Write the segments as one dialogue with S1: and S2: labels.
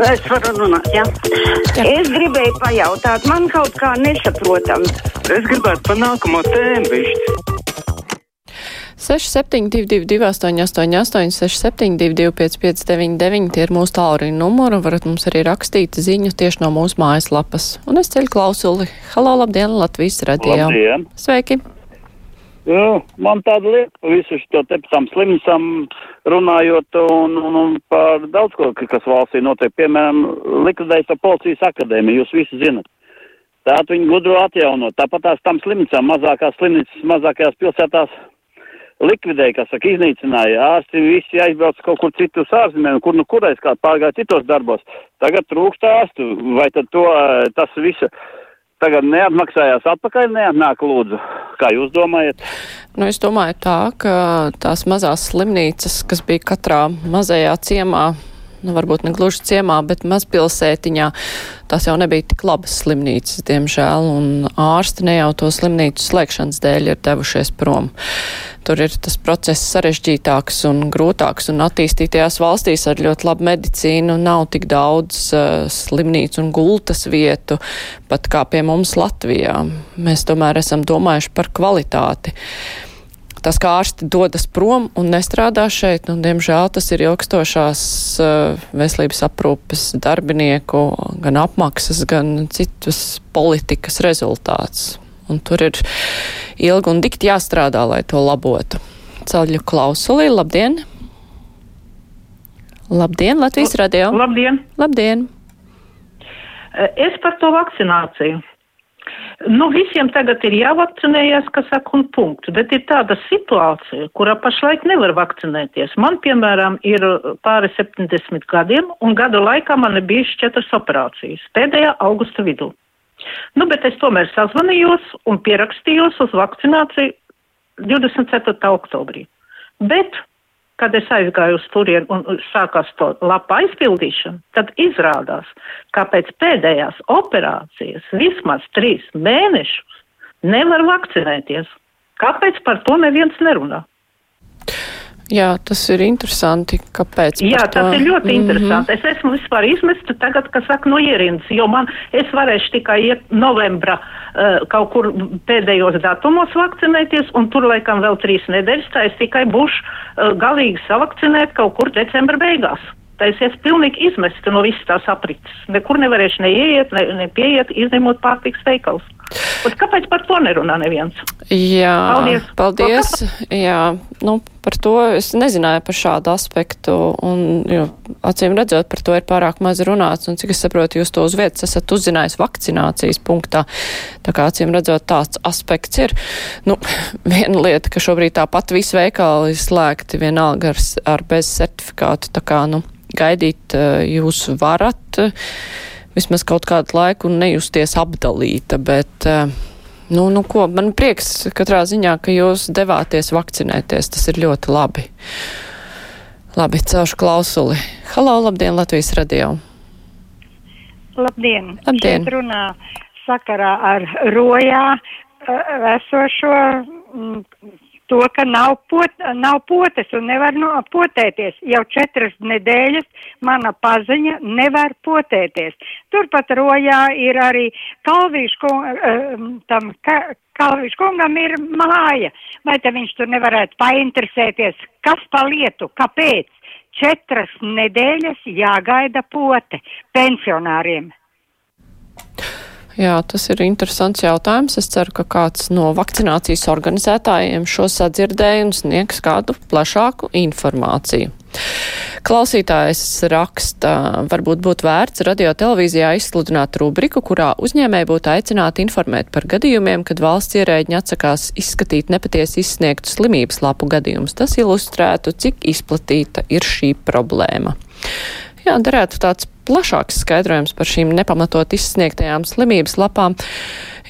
S1: Es varu runāt, jā. Es gribēju pajautāt, man kaut kā nesaprotam.
S2: Es gribētu par nākamo tēmu višķi.
S3: 6722, 888, 672, 559, tie ir mūsu tālruņa numuri. Varat mums arī rakstīt ziņu tieši no mūsu mājaslapas. Un es ceļu klausuli. Halo, labdien, Latvijas radio.
S4: Labdien.
S3: Sveiki!
S4: Nu, man tāda lieta visu šo te tam slimnīcām runājot un, un, un par daudz ko, kas valstī notiek. Piemēram, likvidējas ar policijas akadēmiju, jūs visi zinat. Tātad viņi gudro atjaunot. Tāpat tās tam slimnīcām, mazākās slimnīcas, mazākajās pilsētās likvidēja, kas saka, iznīcināja. Ārsti visi aizbrauc kaut kur citur ārzemēm, kur nu kurais kā pārgāja citos darbos. Tagad trūkst ārstu. Vai tad to, tas visu tagad neatmaksājās atpakaļ, neatnāk lūdzu. Kā jūs domājat?
S3: Nu, es domāju tā, ka tās mazās slimnīcas, kas bija katrā mazajā ciemā, nu, varbūt ne gluži ciemā, bet mazpilsētiņā. Tās jau nebija tik labas slimnīcas, diemžēl, un ārsti ne jau to slimnīcu slēgšanas dēļ ir devušies prom. Tur ir tas process sarežģītāks un grūtāks, un attīstītajās valstīs ar ļoti labu medicīnu nav tik daudz uh, slimnīcu un gultas vietu, pat kā pie mums Latvijā. Mēs tomēr esam domājuši par kvalitāti tas, kā ārsti dodas prom un nestrādā šeit, nu, diemžēl tas ir ilgstošās uh, veselības aprūpes darbinieku gan apmaksas, gan citas politikas rezultāts. Un tur ir ilgi un dikti jāstrādā, lai to labotu. Ceļu klausulī, labdien! Labdien, Latvijas radio!
S5: Labdien!
S3: Labdien!
S5: Es par to vakcināciju. Nu, visiem tagad ir jāvakcinējas, kas saka, un punktu, bet ir tāda situācija, kurā pašlaik nevar vakcinēties. Man, piemēram, ir pāri 70 gadiem, un gada laikā man ir bijušas četras operācijas, pēdējā augusta vidū. Nu, bet es tomēr sazvanījos un pierakstījos uz vakcināciju 24. oktobrī. Bet kad es aizgāju uz turieni un sākās to lapu aizpildīšanu, tad izrādās, ka pēc pēdējās operācijas vismaz trīs mēnešus nevar vakcinēties. Kāpēc par to neviens nerunā?
S3: Jā, tas ir interesanti. Kāpēc?
S5: Jā, tas ir ļoti mm -hmm. Interesanti. Es esmu vispār izmesta tagad, kas saka, no ierindas, jo man, es varēšu tikai iet novembra uh, kaut kur pēdējos datumos vakcinēties, un tur laikam vēl trīs nedēļas, tā es tikai būšu uh, galīgi savakcinēt kaut kur decembra beigās. Tā es esmu pilnīgi izmesta no visas tās aprits. Nekur nevarēšu neieiet, ne, ne pieiet, izņemot pārtiks veikals. Bet kāpēc par to nerunā neviens?
S3: Jā,
S5: Paldies.
S3: paldies. Jā, nu, par to es nezināju par šādu aspektu, un, jo, acīm redzot, par to ir pārāk maz runāts, un cik es saprotu, jūs to uz vietas esat uzzinājis vakcinācijas punktā. Tā kā acīm redzot, tāds aspekts ir. Nu, viena lieta, ka šobrīd tāpat visi veikali ir slēgti vienalga ar, ar bez certifikātu, tā kā, nu, gaidīt jūs varat vismaz kaut kādu laiku un nejusties apdalīta, bet, nu, nu ko, man prieks katrā ziņā, ka jūs devāties vakcinēties, tas ir ļoti labi. Labi, celšu klausuli. Halo, labdien, Latvijas radio.
S6: Labdien!
S3: Labdien.
S6: Šeit runā sakarā ar rojā esošo to, ka nav, pot, nav potes un nevar no, potēties. Jau četras nedēļas mana paziņa nevar potēties. Turpat rojā ir arī Kalvīšu tam, ka, Kalvīšu kungam ir māja. Vai te viņš tur nevarētu painteresēties, kas pa lietu, kāpēc? Četras nedēļas jāgaida pote pensionāriem.
S3: Jā, tas ir interesants jautājums. Es ceru, ka kāds no vakcinācijas organizētājiem šo sadzirdēja un sniegs kādu plašāku informāciju. Klausītājs raksta, varbūt būtu vērts radio televīzijā izsludināt rubriku, kurā uzņēmēji būtu aicināti informēt par gadījumiem, kad valsts ierēģi atsakās izskatīt nepatiesi izsniegtu slimības lapu gadījumus. Tas ilustrētu, cik izplatīta ir šī problēma. Jā, derētu tāds plašāks skaidrojums par šīm nepamatot izsniegtajām slimības lapām,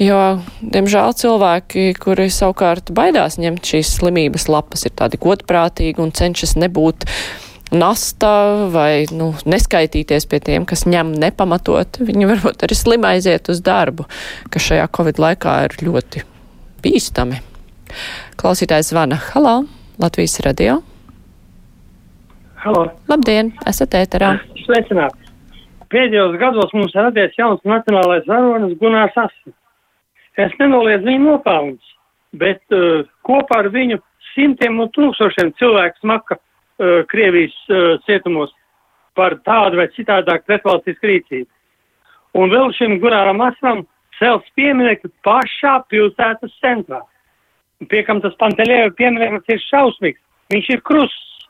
S3: jo, diemžēl, cilvēki, kuri savukārt baidās ņemt šīs slimības lapas, ir tādi godprātīgi un cenšas nebūt nasta vai nu, neskaitīties pie tiem, kas ņem nepamatot. Viņi varbūt arī slim aiziet uz darbu, kas šajā Covid laikā ir ļoti bīstami. Klausītājs zvana Halo, Latvijas radio.
S7: Halo.
S3: Labdien, esat ēterā.
S7: Sveicināt. Pēdējos gados mums ir radies jauns nacionālais varonis Gunārs Asins. Es nenoliedzu viņu nopelnus, bet uh, kopā ar viņu simtiem un tūkstošiem cilvēku smaka uh, Krievijas uh, cietumos par tādu vai citādāk pretvalstisku rīcību. Un vēl šim Gunāram Asinam cels pieminekli pašā pilsētas centrā. Pie kam tas Pantelēva piemineklis ir šausmīgs. Viņš ir krusts.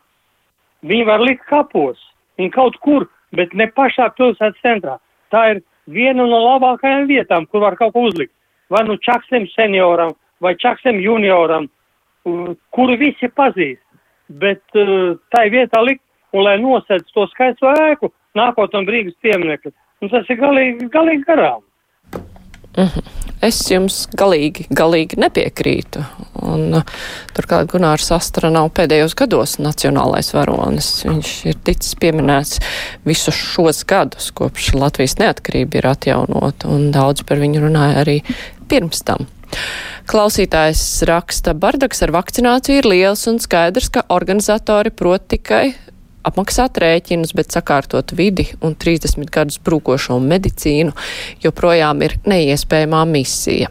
S7: Viņu var likt kapos. Viņi kaut kur, bet ne pašā pilsētas centrā. Tā ir viena no labākajām vietām, kur var kaut ko uzlikt. Vai nu Čaksem senioram, vai Čaksem junioram, kuru visi pazīst. Bet uh, tai vietā likt, un lai nosēdz to skaisto ēku, nākotnē Rīgas pieminekli. Un tas ir galīgi, galīgi garām.
S3: Mm -hmm. Es jums galīgi, galīgi nepiekrītu. Un, uh, turklāt Gunārs Astra nav pēdējos gados nacionālais varonis. Viņš ir ticis pieminēts visus šos gadus, kopš Latvijas neatkarība ir atjaunota, un daudz par viņu runāja arī pirms tam. Klausītājs raksta, bardaks ar vakcināciju ir liels un skaidrs, ka organizatori prot tikai apmaksāt rēķinus, bet sakārtot vidi un 30 gadus brūkošo medicīnu joprojām ir neiespējamā misija.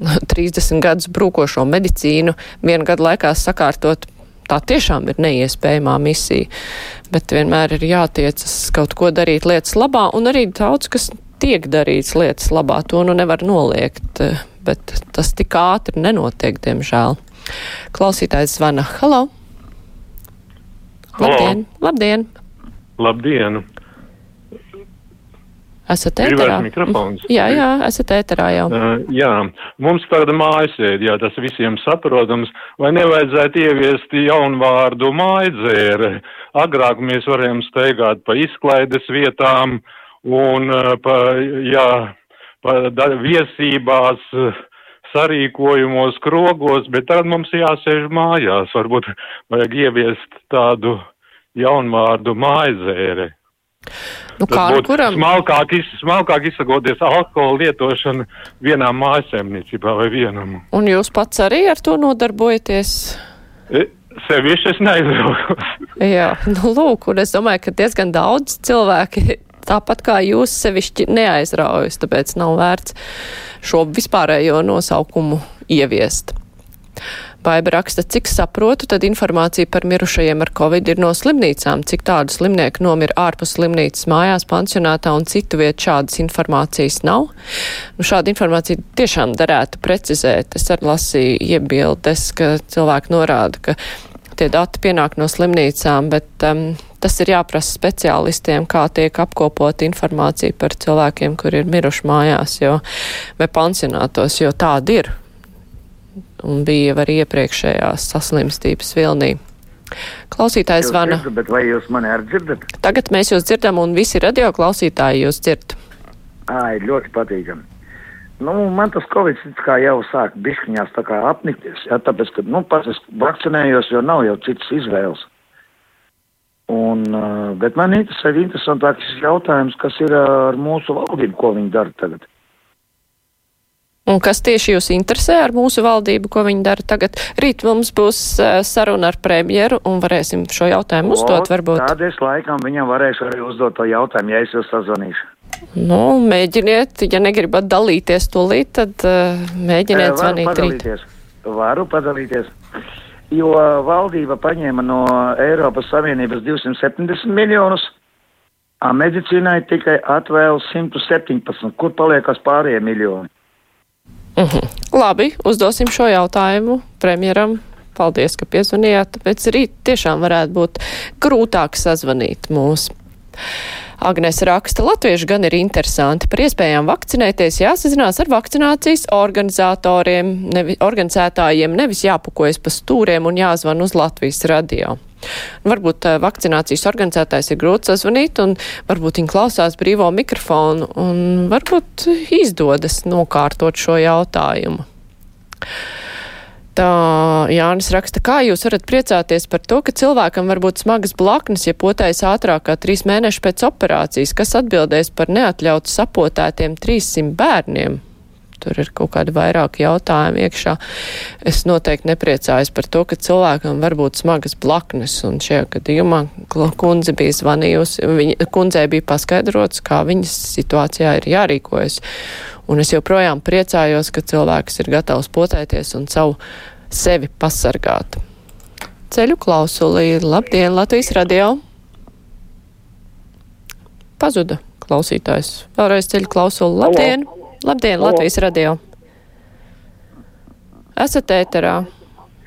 S3: 30 gadus brūkošo medicīnu vienu gadu laikā sakārtot. Tā tiešām ir neiespējamā misija, bet vienmēr ir jātiecas kaut ko darīt lietas labā, un arī daudz, kas tiek darīts lietas labā, to nu nevar noliegt, bet tas tik ātri nenotiek, diemžēl. Klausītājs zvana. Halo! Labdien! Labdien!
S8: Labdien!
S3: Esat ēterā?
S8: mikrofons.
S3: Jā, jā, esat ēterā jau.
S8: Uh, jā, mums tāda mājasēd, jā, tas visiem saprotams, vai nevajadzētu ieviest jaunvārdu mājdzēre. Agrāk mēs varējām steigāt pa izklaides vietām un uh, pa, jā, pa da, viesībās. Uh, sarīkojumos, krogos, bet tad mums jāsēž mājās. Varbūt vajag ieviest tādu jaunvārdu mājzēre.
S3: Nu, kā
S8: būtu
S3: kuram?
S8: smalkāk, iz, smalkāk izsakoties alkohola lietošanu vienā mājasēmniecībā vai vienam.
S3: Un jūs pats arī ar to nodarbojaties?
S8: E, Sevišķi es neizraugos.
S3: Jā, nu lūk, un es domāju, ka diezgan daudz cilvēki tāpat kā jūs sevišķi neaizraujas, tāpēc nav vērts šo vispārējo nosaukumu ieviest. Baiba raksta, cik saprotu, tad informācija par mirušajiem ar covid ir no slimnīcām, cik tādu slimnieku nomira ārpus slimnīcas mājās, pansionātā un citu vietu šādas informācijas nav. Nu, šādu informāciju tiešām darētu precizēt. Es arī lasīju iebildes, ka cilvēki norāda, ka tie dati pienāk no slimnīcām, bet um, tas ir jāprasa speciālistiem, kā tiek apkopot informācija par cilvēkiem, kur ir miruši mājās, jo, vai pansionātos, jo tāda ir un bija arī iepriekšējās saslimstības vilnī. Klausītājs
S9: Jūs
S3: zvana.
S9: dzirdat, Bet vai jūs mani arī dzirdat?
S3: Tagad mēs jūs dzirdam, un visi radio klausītāji jūs dzird.
S9: Ir ļoti patīkami. Nu, man tas covid kā jau sāk bišķiņās tā kā apnikties, jā, tāpēc, ka, nu, pats es vakcinējos, jo nav jau citas izvēles. Un, uh, bet man interesē interesantāks jautājums, kas ir ar mūsu valdību, ko viņi dara tagad.
S3: Un kas tieši jūs interesē ar mūsu valdību, ko viņi dara tagad? Rīt mums būs uh, saruna ar premjeru un varēsim šo jautājumu uzdot varbūt.
S9: Tad es laikam viņam varēšu arī uzdot to jautājumu, ja es jūs sazvanīšu.
S3: Nu, mēģiniet, ja negribat dalīties tūlīt, tad uh, mēģiniet
S9: Eh, Varu
S3: zvanīt rīt.
S9: Varu padalīties. Jo valdība paņēma no Eiropas Savienības 270 miljonus, a medicīnai tikai atvēl 117. Kur paliekas pārējie miljoni?
S3: Mhm. Labi, uzdosim šo jautājumu premjeram. Paldies, ka piezvanījāt, tāpēc rīt tiešām varētu būt grūtāk sazvanīt mūs. Agnēs raksta, latvieši gan ir interesanti. Par iespējām vakcinēties jāsazinās ar vakcinācijas organizatoriem, nevi, organizētājiem, nevis jāpukojas pa stūriem un jāzvan uz Latvijas radio. Varbūt vakcinācijas organizētājs ir grūti sazvanīt, un varbūt viņi klausās brīvo mikrofonu, un varbūt izdodas nokārtot šo jautājumu. Jānis raksta, kā jūs varat priecāties par to, ka cilvēkam var būt smagas blaknes, ja potais ātrāk kā trīs mēneši pēc operācijas, kas atbildēs par neatļautu sapotētiem 300 bērniem? Tur ir kaut kādi vairāki jautājumi iekšā. Es noteikti nepriecājos par to, ka cilvēkam var būt smagas blaknes, un šajā gadījumā kundze bija zvanījusi, viņa, kundzei bija paskaidrots, kā viņas situācijā ir jārīkojas. Un es joprojām priecājos, ka cilvēks ir gatavs potēties un savu sevi pasargāt. Ceļu klausulī, labdien, Latvijas radio! Pazuda klausītājs. Vēlreiz ceļu klausuli. Labdien! Labdien. Latvijas radio! Esat ēterā?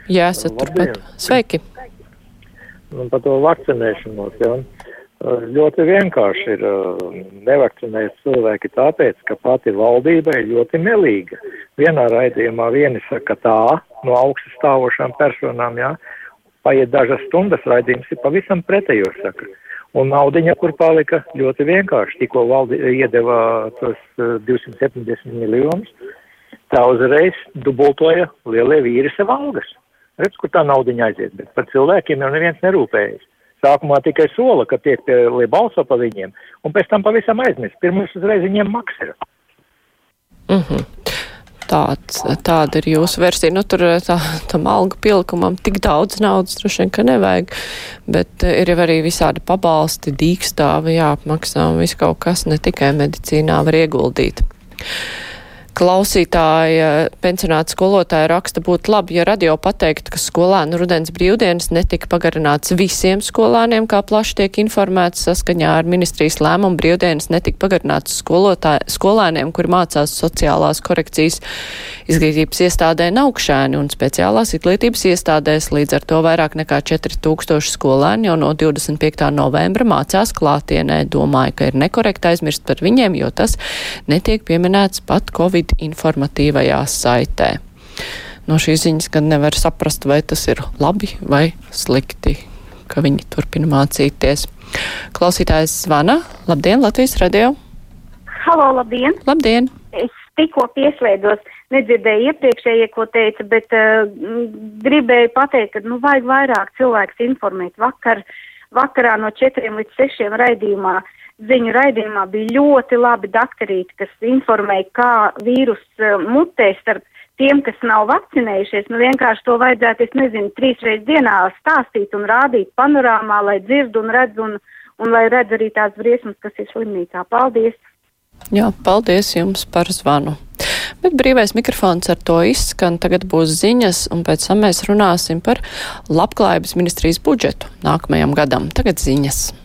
S3: Jā, esat turpat. Sveiki!
S10: Un par to vakcinēšanos, jā. Ļoti vienkārši ir nevakcinēt cilvēki tāpēc, ka pati valdība ir ļoti melīga. Vienā raidījumā vieni saka tā, no augšas stāvošām personām, jā, paiet dažas stundas, raidījums ir pavisam pretējos saka. Un naudiņa, kur palika ļoti vienkārši, tikko valdi iedeva tos 270 eh, miljonus, tā uzreiz dubultoja lielie vīri sev algas. Redz, kur tā naudiņa aiziet, bet par cilvēkiem jau neviens nerūpējas. Sākumā tikai sola, ka tiek pie, lai balso pa viņiem, un pēc tam pavisam aizmirst. Pirmais uzreiz viņiem maksā.
S3: Mm -hmm. Tāds, tāda ir jūsu versija. Nu, tur tā, tam algu pielikumam tik daudz naudas droši vien, ka nevajag, bet eh, ir jau arī visādi pabalsti, dīkstāvi jāapmaksā un viss kaut kas ne tikai medicīnā var ieguldīt klausītāja pensionāta skolotāja raksta būtu labi, ja radio pateiktu, ka skolēnu rudens brīvdienas netika pagarināts visiem skolāniem, kā plaši tiek informēts saskaņā ar ministrijas lēmumu brīvdienas netika pagarināts skolēniem, kuri mācās sociālās korekcijas izglītības iestādē Naukšēni un speciālās izglītības iestādēs. Līdz ar to vairāk nekā 4000 skolēni jau no 25. novembra mācās klātienē. Domāju, ka ir nekorekti aizmirst par viņiem, jo tas netiek pieminēts pat Covid Covid informatīvajā saitē. No šīs ziņas gan nevar saprast, vai tas ir labi vai slikti, ka viņi turpina mācīties. Klausītājs zvana. Labdien, Latvijas radio!
S1: Halo, labdien!
S3: Labdien!
S1: Es tikko pieslēdzos, nedzirdēju iepriekšējie, ko teica, bet uh, gribēju pateikt, ka nu, vajag vairāk cilvēks informēt. Vakar, vakarā no četriem līdz sešiem raidījumā uh, ziņu raidījumā bija ļoti labi daktarīti, kas informēja, kā vīrus uh, mutē starp tiem, kas nav vakcinējušies. Nu, vienkārši to vajadzētu, es nezinu, trīs reizes dienā stāstīt un rādīt panorāmā, lai dzird un redz un, un lai redz arī tās briesmas, kas ir slimnīcā. Paldies!
S3: Jā, paldies jums par zvanu. Bet brīvais mikrofons ar to izskan. Tagad būs ziņas, un pēc tam mēs runāsim par labklājības ministrijas budžetu nākamajam gadam. Tagad ziņas.